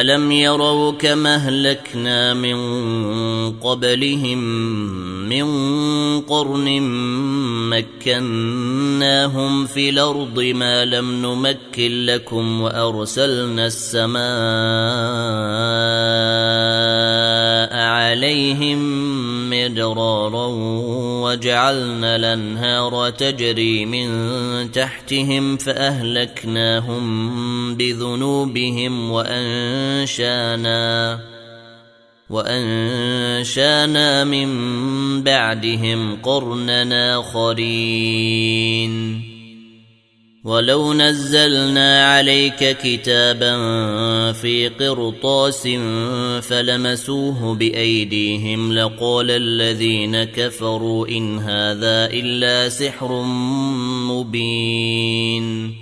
الم يروا كما اهلكنا من قبلهم من قرن مكناهم في الأرض ما لم نمكن لكم وارسلنا السماء عليهم مدرارا وجعلنا الانهار تجري من تحتهم فاهلكناهم بذنوبهم وأنشأنا وأنشأنا من بعدهم قرننا آخرين. ولو نزلنا عليك كتابا في قرطاس فلمسوه بأيديهم لقال الذين كفروا إن هذا إلا سحر مبين.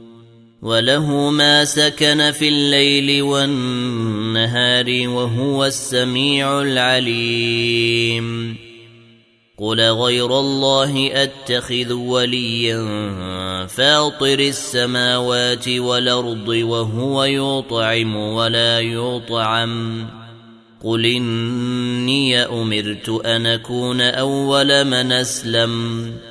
وله ما سكن في الليل والنهار وهو السميع العليم. قل غير الله أتخذ وليا فاطر السماوات والأرض وهو يطعم ولا يطعم. قل إني أمرت أن أكون أول من أسلم.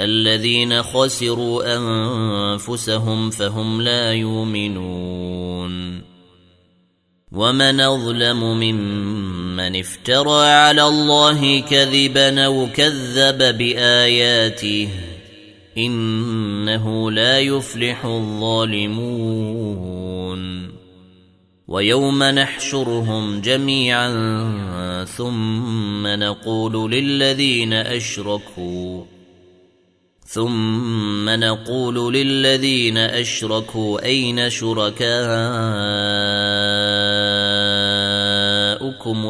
الذين خسروا أنفسهم فهم لا يؤمنون. ومن أظلم ممن افترى على الله كذبا أو كذب بآياته إنه لا يفلح الظالمون. ويوم نحشرهم جميعا ثم نقول للذين أشركوا ثم نقول للذين أشركوا أين شركاؤكم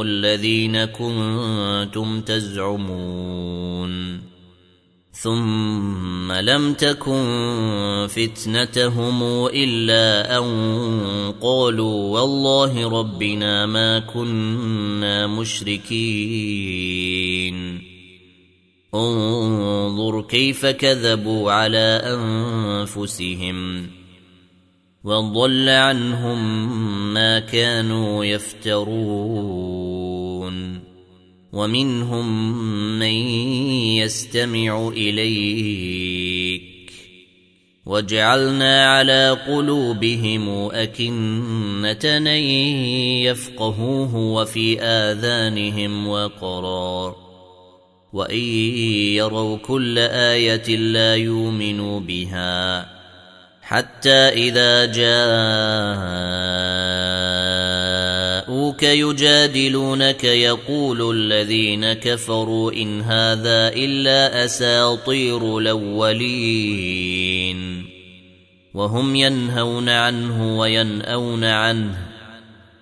الذين كنتم تزعمون ثم لم تكن فتنتهم إلا أن قالوا والله ربنا ما كنا مشركين انظر كيف كذبوا على أنفسهم وضل عنهم ما كانوا يفترون ومنهم من يستمع إليك وجعلنا على قلوبهم أكنة أن يفقهوه وفي آذانهم وقرا وان يروا كل إيه لا يؤمنوا بها حتى اذا جاءوك يجادلونك يقول الذين كفروا ان هذا الا اساطير الاولين وهم ينهون عنه ويناون عنه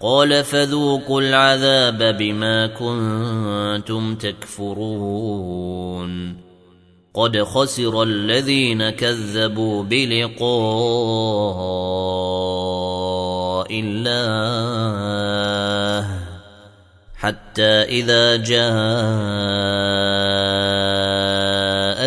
قال فذوقوا العذاب بما كنتم تكفرون. قد خسر الذين كذبوا بلقاء الله حتى إذا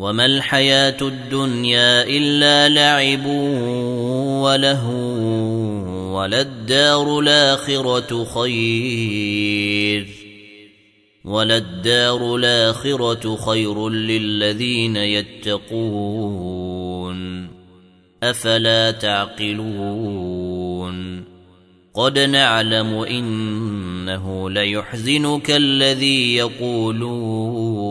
وما الحياة الدنيا الا لعب وله وللدار الآخرة خير وللدار الآخرة خير للذين يتقون أفلا تعقلون قد نعلم إنه ليحزنك الذي يقولون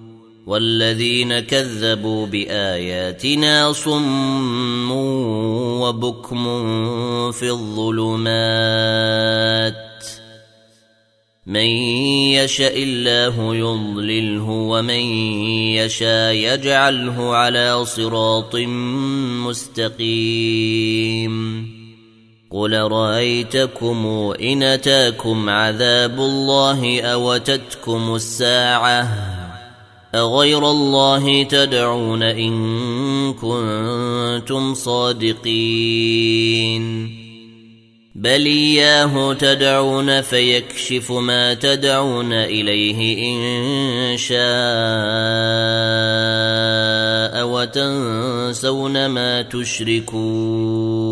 والذين كذبوا بآياتنا صم وبكم في الظلمات. من يشاء الله يضلله ومن يشاء يجعله على صراط مستقيم. قل رايتكم إن أتاكم عذاب الله اوتتكم الساعة أغير الله تدعون إن كنتم صادقين بل إياه تدعون فيكشف ما تدعون إليه إن شاء وتنسون ما تشركون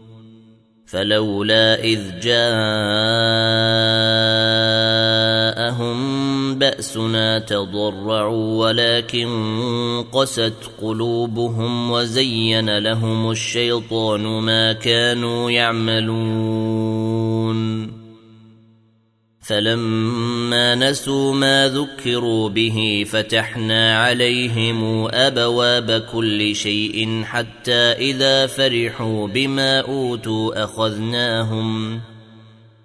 فلولا إذ جاءهم بأسنا تضرعوا ولكن قست قلوبهم وزين لهم الشيطان ما كانوا يعملون. فلما نسوا ما ذكروا به فتحنا عليهم أبواب كل شيء حتى إذا فرحوا بما أوتوا أخذناهم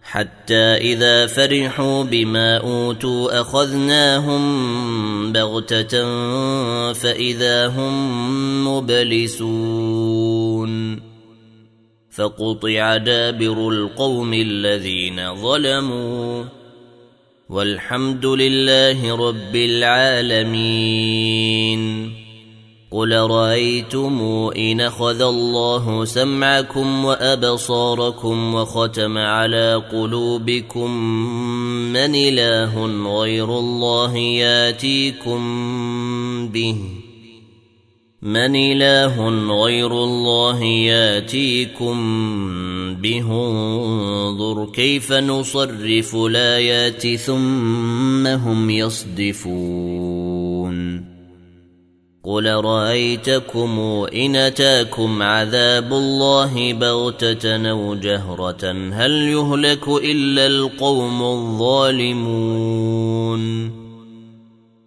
حتى إذا فرحوا بما أوتوا أخذناهم بغتة فإذا هم مبلسون فقطع دابر القوم الذين ظلموا. والحمد لله رب العالمين. قل رأيتم إن أخذ الله سمعكم وأبصاركم وختم على قلوبكم من إله غير الله ياتيكم به. من إله غير الله ياتيكم به؟ انظر كيف نصرف الآيات ثم هم يصدفون. قل رأيتكم إن أتاكم عذاب الله بغتة أو جهرة؟ هل يهلك إلا القوم الظالمون؟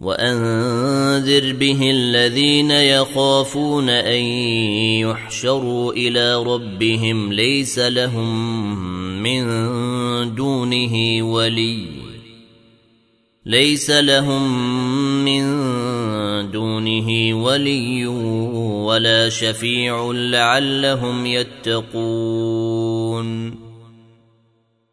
وأنذر به الذين يخافون أن يحشروا إلى ربهم ليس لهم من دونه ولي ليس لهم من دونه ولي ولا شفيع لعلهم يتقون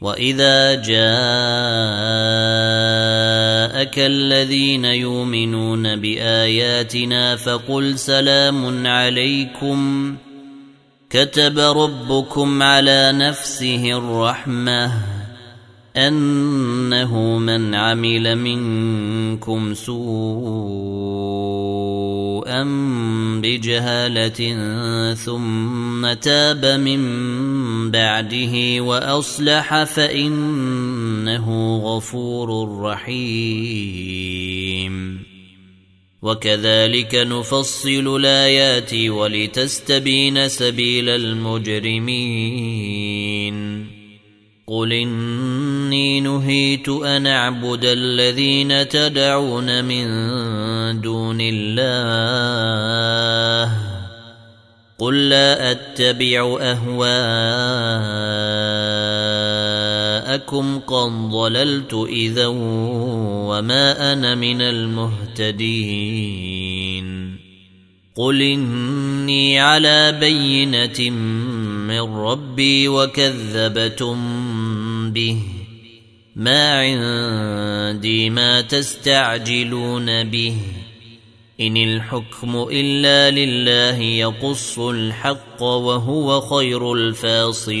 واذا جاءك الذين يؤمنون باياتنا فقل سلام عليكم كتب ربكم على نفسه الرحمه انه من عمل منكم سوءا بجهاله ثم تاب من بعده واصلح فانه غفور رحيم وكذلك نفصل الايات ولتستبين سبيل المجرمين قل اني نهيت ان اعبد الذين تدعون من دون الله قل لا اتبع اهواءكم قد ضللت اذا وما أنا من المهتدين قل اني على بينه من ربي وكذبتم به ما عندي ما تستعجلون به ان الحكم الا لله يقص الحق وهو خير الفاصلين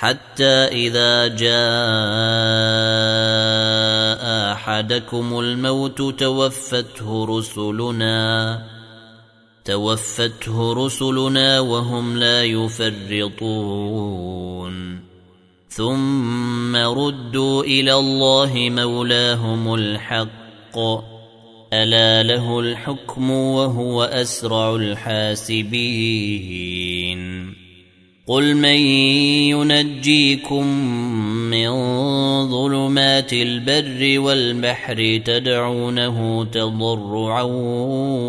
حتى إذا جاء أحدكم الموت توفته رسلنا توفته رسلنا وهم لا يفرطون. ثم ردوا إلى الله مولاهم الحق. ألا له الحكم وهو أسرع الحاسبين. قل من ينجيكم من ظلمات البر والبحر تدعونه تضرعا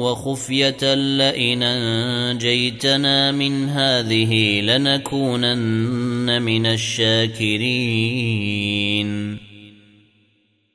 وخفيه لئن انجيتنا من هذه لنكونن من الشاكرين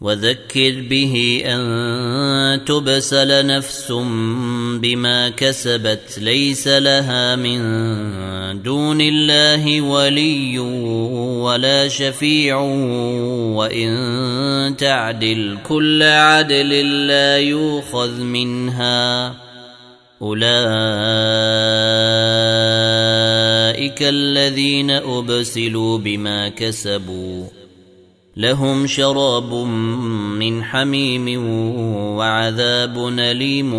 وذكر به أن تبسل نفس بما كسبت ليس لها من دون الله ولي ولا شفيع وإن تعدل كل عدل لا يؤخذ منها. أولئك الذين أبسلوا بما كسبوا. لهم شراب من حميم وعذاب أليم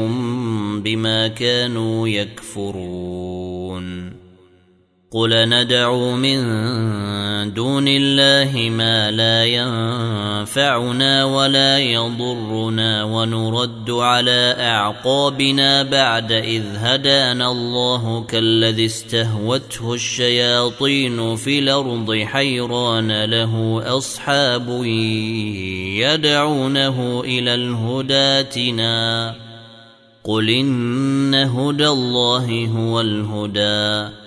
بما كانوا يكفرون. قل ندعو من دون الله ما لا ينفعنا ولا يضرنا ونرد على اعقابنا بعد اذ هدانا الله كالذي استهوته الشياطين في الأرض حيران له اصحاب يدعونه إلى الهداتنا قل ان هدى الله هو الهدى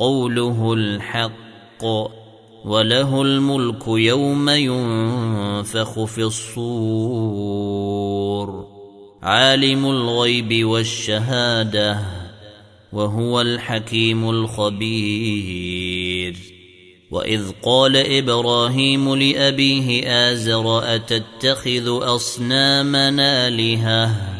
قوله الحق وله الملك يوم ينفخ في الصور عالم الغيب والشهادة وهو الحكيم الخبير. وإذ قال إبراهيم لأبيه آزر أتتخذ اصنامنا آلهة؟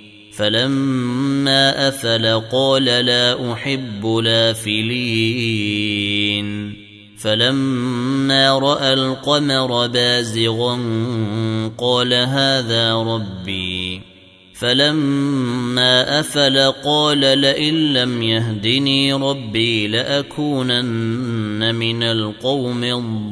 فلما أفل قال لا أحب لافلين فلما رأى القمر بازغا قال هذا ربي. فلما أفل قال لئن لم يهدني ربي لأكونن من القوم الضالين.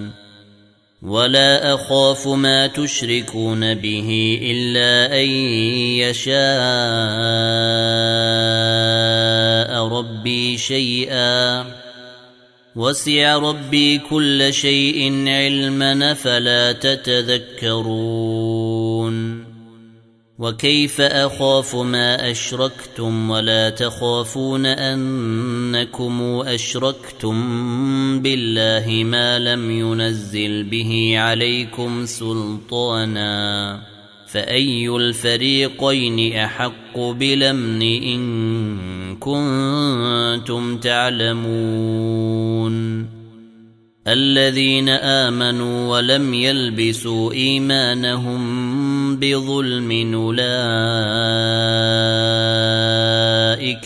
ولا أخاف ما تشركون به إلا أن يشاء ربي شيئا. وسع ربي كل شيء علما فلا تتذكرون. وكيف أخاف ما أشركتم ولا تخافون أنكم أشركتم بالله ما لم ينزل به عليكم سلطانا فأي الفريقين أحق بلمن إن كنتم تعلمون الذين آمنوا ولم يلبسوا إيمانهم بظلم أولئك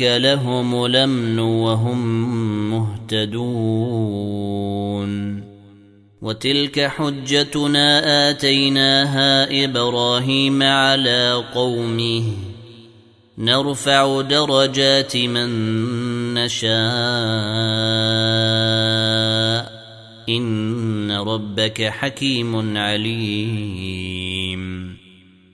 لهم الأمن وهم مهتدون. وتلك حجتنا آتيناها إبراهيم على قومه. نرفع درجات من نشاء. إن ربك حكيم عليم.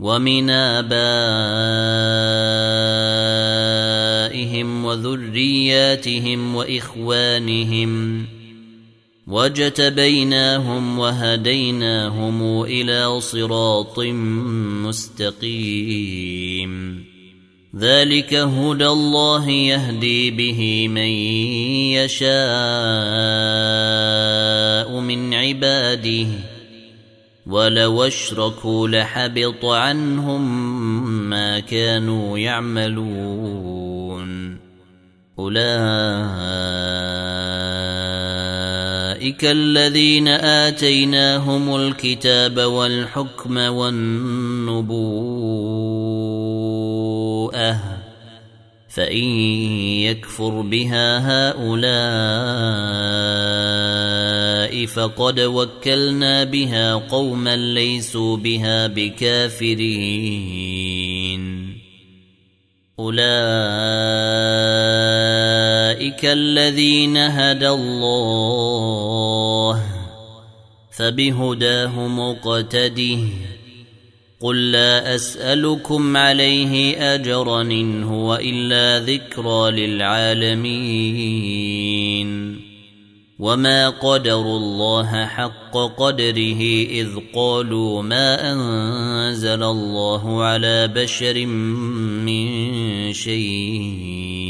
ومن آبائهم وذرياتهم وإخوانهم وجتبيناهم وهديناهم إلى صراط مستقيم. ذلك هدى الله يهدي به من يشاء من عباده. ولو أشركوا لحبط عنهم ما كانوا يعملون. أولئك الذين آتيناهم الكتاب والحكم والنبوءة فإن يكفر بها هؤلاء فقد وكلنا بها قوما ليسوا بها بكافرين. أولئك الذين هدى الله فبهداه مقتده. قل لا أسألكم عليه أجرا إن هو إلا ذكرى للعالمين. وما قدروا الله حق قدره اذ قالوا ما انزل الله على بشر من شيء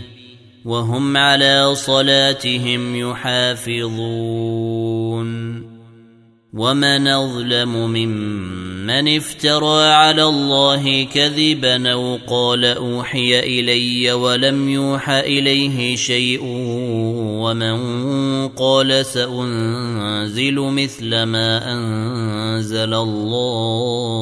وهم على صلاتهم يحافظون. ومن أظلم ممن افترى على الله كذبا أو قال أوحي إلي ولم يوحى إليه شيء ومن قال سأنزل مثل ما أنزل الله.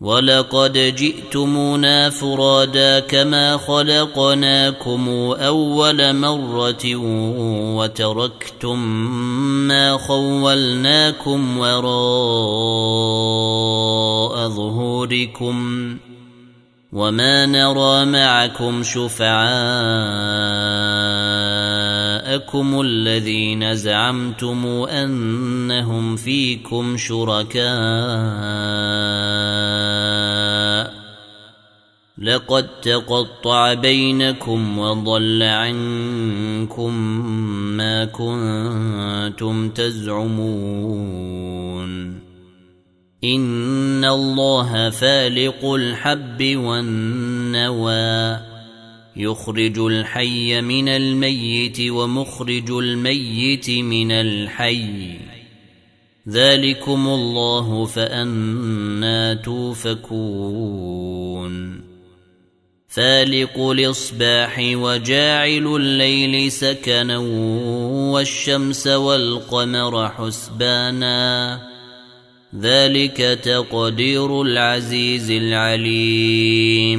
ولقد جئتمونا فرادا كما خلقناكم اول مره وتركتم ما خولناكم وراء ظهوركم وما نرى معكم شفعاءكم الذين زعمتم أنهم فيكم شركاء لقد تقطع بينكم وضل عنكم ما كنتم تزعمون. إن الله فالق الحب والنوى. يخرج الحي من الميت ومخرج الميت من الحي. ذلكم الله فأنا توفكون. فالق الإصباح وجاعل الليل سكنا والشمس والقمر حسبانا. ذلك تقدير العزيز العليم.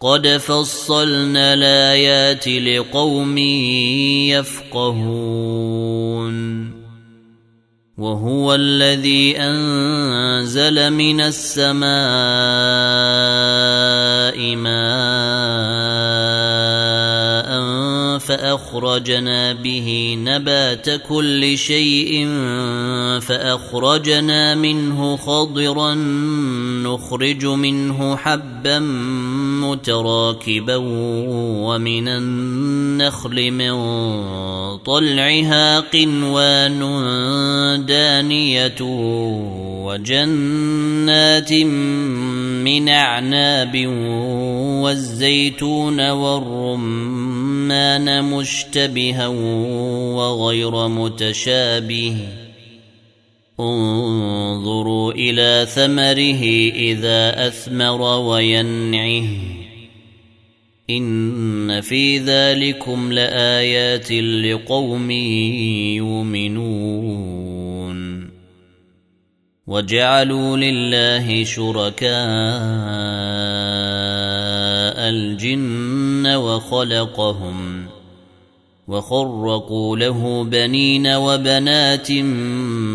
قد فصلنا الايات لقوم يفقهون وهو الذي انزل من السماء ماء فاخرجنا به نبات كل شيء فاخرجنا منه خضرا نخرج منه حبا متراكبا ومن النخل من طلعها قنوان دانية وجنات من أعناب والزيتون والرمان مشتبها وغير متشابه انظروا إلى ثمره إذا أثمر وينعه. إن في ذلكم لآيات لقوم يؤمنون. وجعلوا لله شركاء الجن وخلقهم وخرقوا له بنين وبنات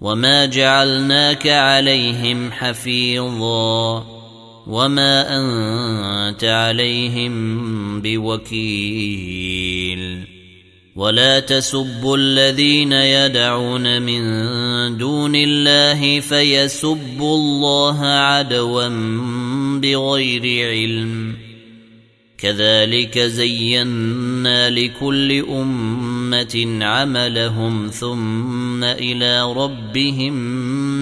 وما جعلناك عليهم حفيظا وما انت عليهم بوكيل ولا تسبوا الذين يدعون من دون الله فيسبوا الله عدوا بغير علم كذلك زينا لكل أمة عملهم ثم إلى ربهم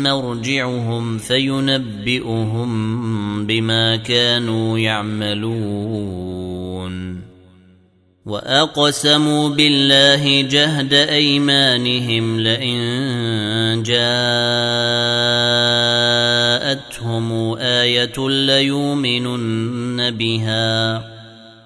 مرجعهم فينبئهم بما كانوا يعملون. وأقسموا بالله جهد أيمانهم لئن جاءتهم آية ليؤمنن بها.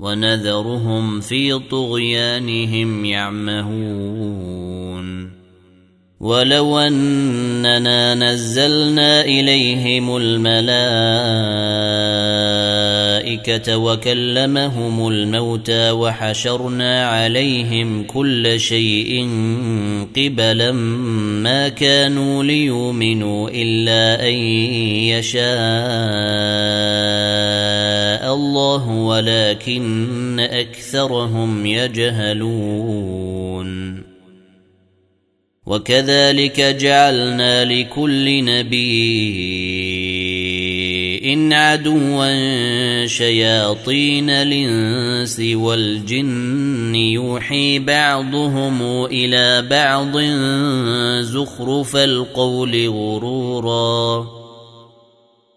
ونذرهم في طغيانهم يعمهون. ولو أننا نزلنا إليهم الملائكة وكلمهم الموتى وحشرنا عليهم كل شيء قبلا ما كانوا ليؤمنوا إلا أن يشاء. الله ولكن أكثرهم يجهلون. وكذلك جعلنا لكل نبي عدوا شياطين الإنس والجن يوحي بعضهم إلى بعض زخرف القول غرورا.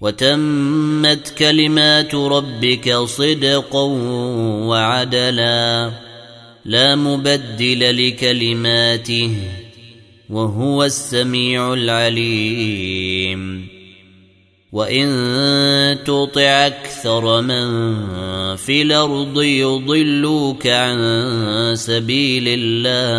وتمت كلمات ربك صدقا وعدلا لا مبدل لكلماته وهو السميع العليم. وإن تطع أكثر من في الأرض يضلوك عن سبيل الله.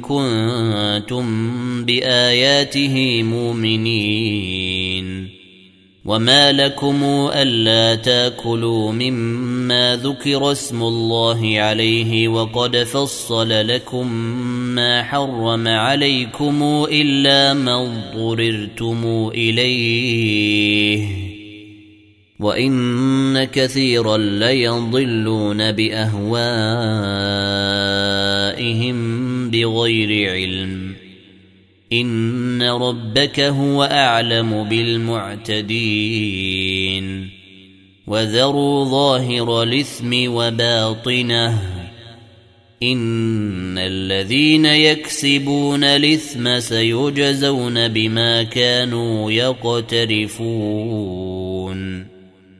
كنتم بآياته مؤمنين وما لكم ألا تأكلوا مما ذكر اسم الله عليه وقد فصل لكم ما حرم عليكم إلا ما اضطررتم إليه وإن كثيرا ليضلون باهوائهم بغير علم ان ربك هو اعلم بالمعتدين وذروا ظاهر الاثم وباطنه ان الذين يكسبون الاثم سيجزون بما كانوا يقترفون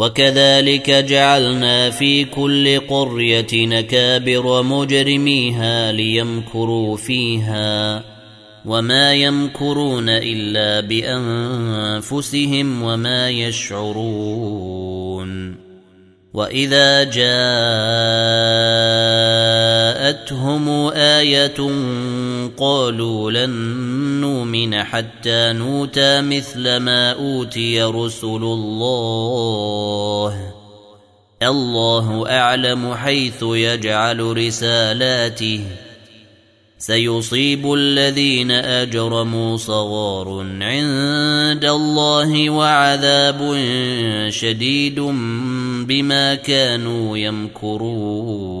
وكذلك جعلنا في كل قرية نكابر مجرميها ليمكروا فيها وما يمكرون إلا بأنفسهم وما يشعرون وإذا جاءتهم آية قالوا لن نؤمن حتى نوتى مثل ما أوتي رسل الله. الله أعلم حيث يجعل رسالاته. سيصيب الذين أجرموا صغار عند الله وعذاب شديد بما كانوا يمكرون.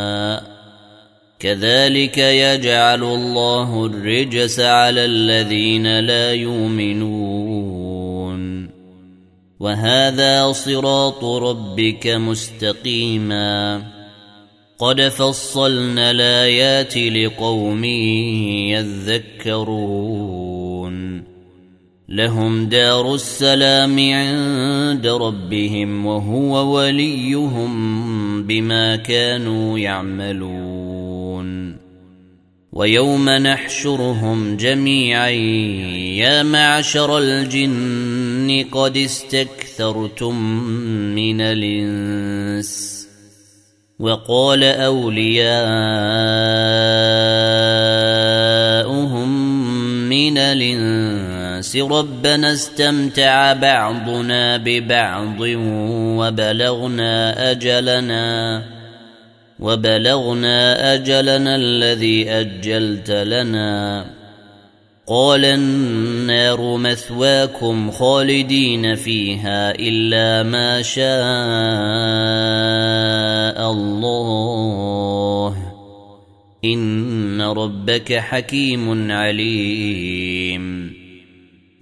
كذلك يجعل الله الرجس على الذين لا يؤمنون. وهذا صراط ربك مستقيما. قد فصلنا الآيات لقوم يذكرون. لهم دار السلام عند ربهم وهو وليهم بما كانوا يعملون. ويوم نحشرهم جميعا. يا معشر الجن قد استكثرتم من الإنس وقال أولياؤهم من الإنس ربنا استمتع بعضنا ببعض وبلغنا أجلنا. وبلغنا أجلنا الذي أجلت لنا. قال النار مثواكم خالدين فيها إلا ما شاء الله. إن ربك حكيم عليم.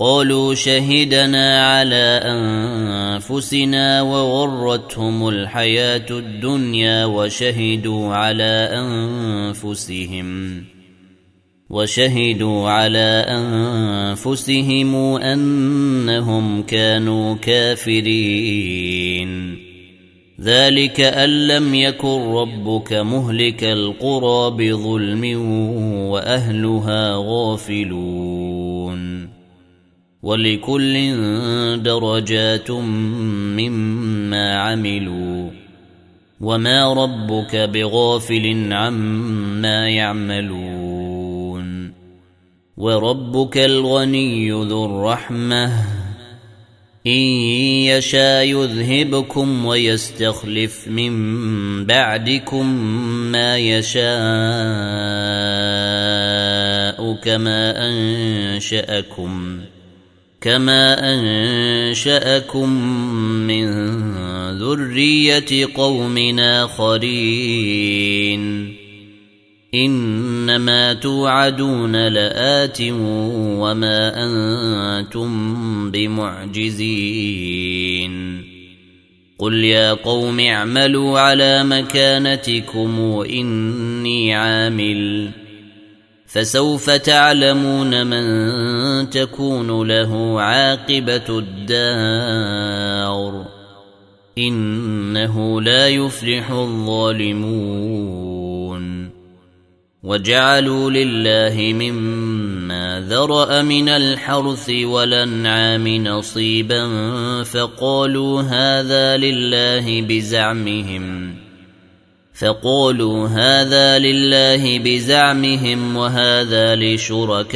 قالوا شهدنا على أنفسنا وغرتهم الحياة الدنيا وشهدوا على أنفسهم وشهدوا على أنفسهم أنهم كانوا كافرين. ذلك أن لم يكن ربك مهلك القرى بظلم وأهلها غافلون. ولكل درجات مما عملوا وما ربك بغافل عما يعملون وربك الغني ذو الرحمة إن يشاء يذهبكم ويستخلف من بعدكم ما يشاء كما أنشأكم كما انشاكم من ذريه قوم اخرين انما توعدون لات وما أنتم بمعجزين قل يا قوم اعملوا على مكانتكم اني عامل فسوف تعلمون من تكون له عاقبة الدار. إنه لا يفلح الظالمون. وجعلوا لله مما ذرأ من الحرث والأنعام نصيبا فقالوا هذا لله بزعمهم. فقالوا هذا لله بزعمهم وهذا لشركائنا.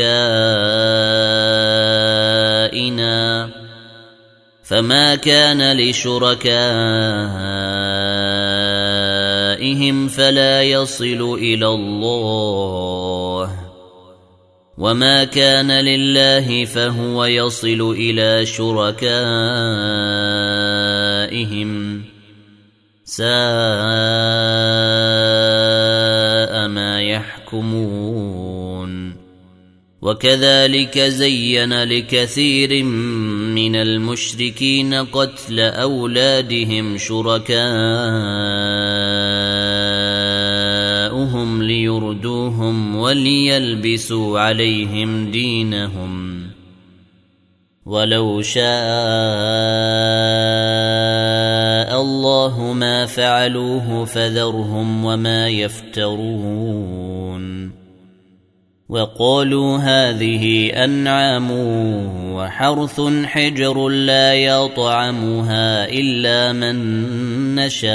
فما كان لشركائهم فلا يصل إلى الله. وما كان لله فهو يصل إلى شركائهم. ساء ما يحكمون. وكذلك زين لكثير من المشركين قتل أولادهم شركاءهم ليردوهم وليلبسوا عليهم دينهم. ولو شاء الله ما فعلوه فذرهم وما يفترون وقالوا هذه أنعام وحرث حجر لا يطعمها إلا من نشاء.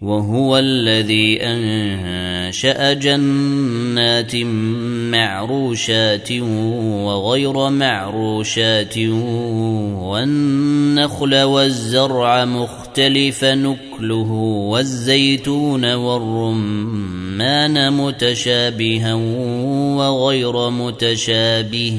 وهو الذي أنشأ جنات معروشات وغير معروشات والنخل والزرع مختلف نكله والزيتون والرمان متشابها وغير متشابه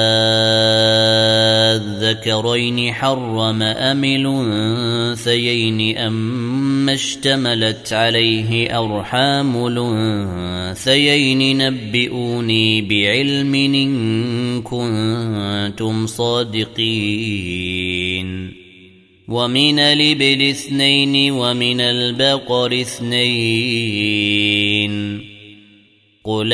الذكرين حرم أم الأنثيين أم اشتملت عليه أرحام الأنثيين نبئوني بعلم إن كنتم صادقين ومن الإبل اثنين ومن البقر اثنين قل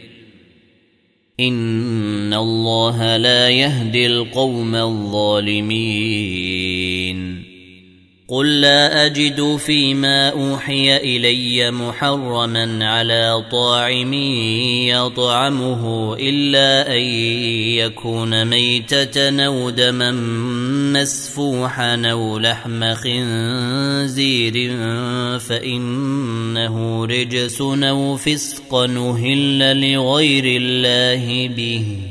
ان الله لا يهدي القوم الظالمين قل لا اجد فيما اوحي الي محرما على طاعم يطعمه الا ان يكون ميته أو دما مسفوحا أو لحم خنزير فانه رجس أو فسق نهل لغير الله به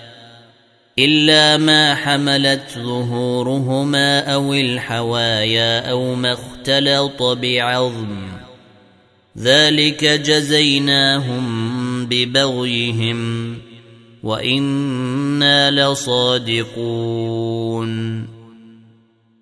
إلا ما حملت ظهورهما أو الحوايا أو ما اختلط بعظم. ذلك جزيناهم ببغيهم وإنا لصادقون.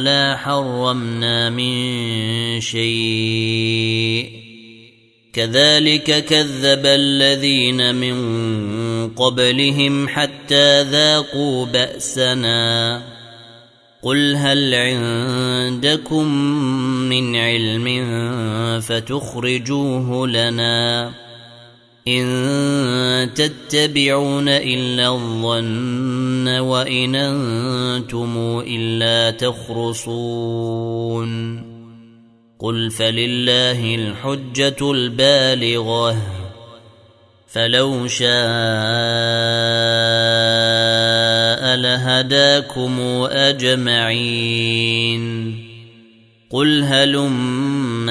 ولا حرمنا من شيء. كذلك كذب الذين من قبلهم حتى ذاقوا بأسنا. قل هل عندكم من علم فتخرجوه لنا. إن تتبعون إلا الظن وإن أنتم إلا تخرصون. قل فلله الحجة البالغة فلو شاء لهداكم أجمعين. قل هلم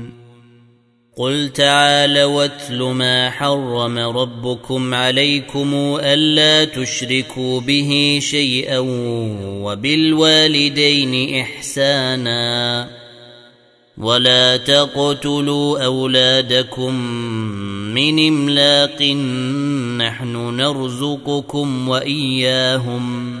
قل تعالى واتل ما حرم ربكم عليكم الا تشركوا به شيئا وبالوالدين احسانا ولا تقتلوا اولادكم من املاق نحن نرزقكم واياهم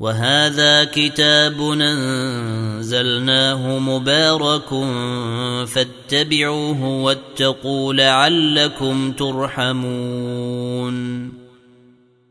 وهذا كتاب أنزلناه مبارك فاتبعوه واتقوا لعلكم ترحمون.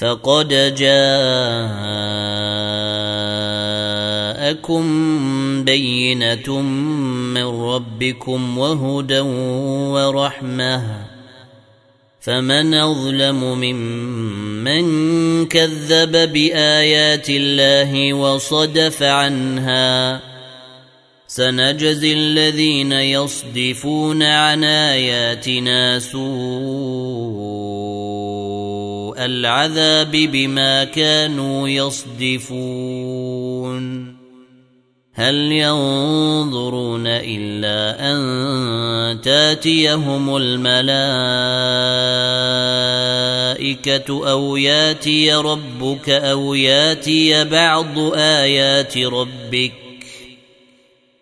فقد جاءكم بينة من ربكم وهدى ورحمة فمن أظلم ممن كذب بآيات الله وصدف عنها سنجزي الذين يصدفون عن آياتنا سوء العذاب بما كانوا يصدفون. هل ينظرون إلا أن تاتيهم الملائكة أو ياتي ربك أو ياتي بعض آيات ربك؟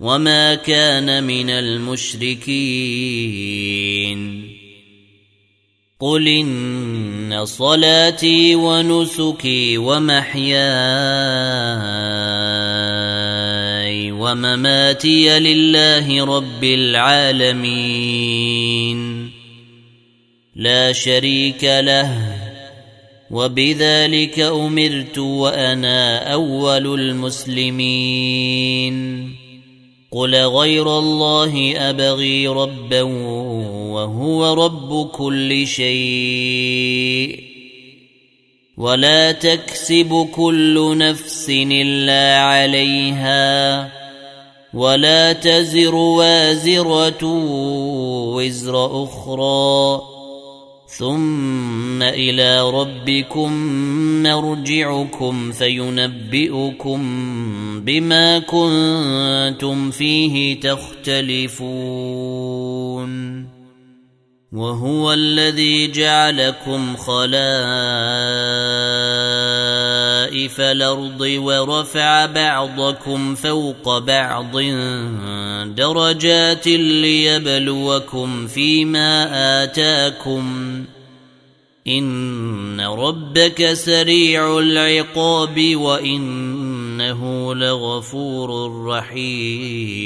وما كان من المشركين قل ان صلاتي ونسكي ومحياي ومماتي لله رب العالمين لا شريك له وبذلك امرت وأنا اول المسلمين قل غير الله أبغي ربا وهو رب كل شيء ولا تكسب كل نفس إلا عليها ولا تزر وازرة وزر أخرى ثم إلى ربكم مرجعكم فينبئكم بما كنتم فيه تختلفون. وهو الذي جعلكم خلائف الأرض ورفع بعضكم فوق بعض درجات ليبلوكم فيما آتاكم. إن ربك سريع العقاب وإنه لغفور رحيم.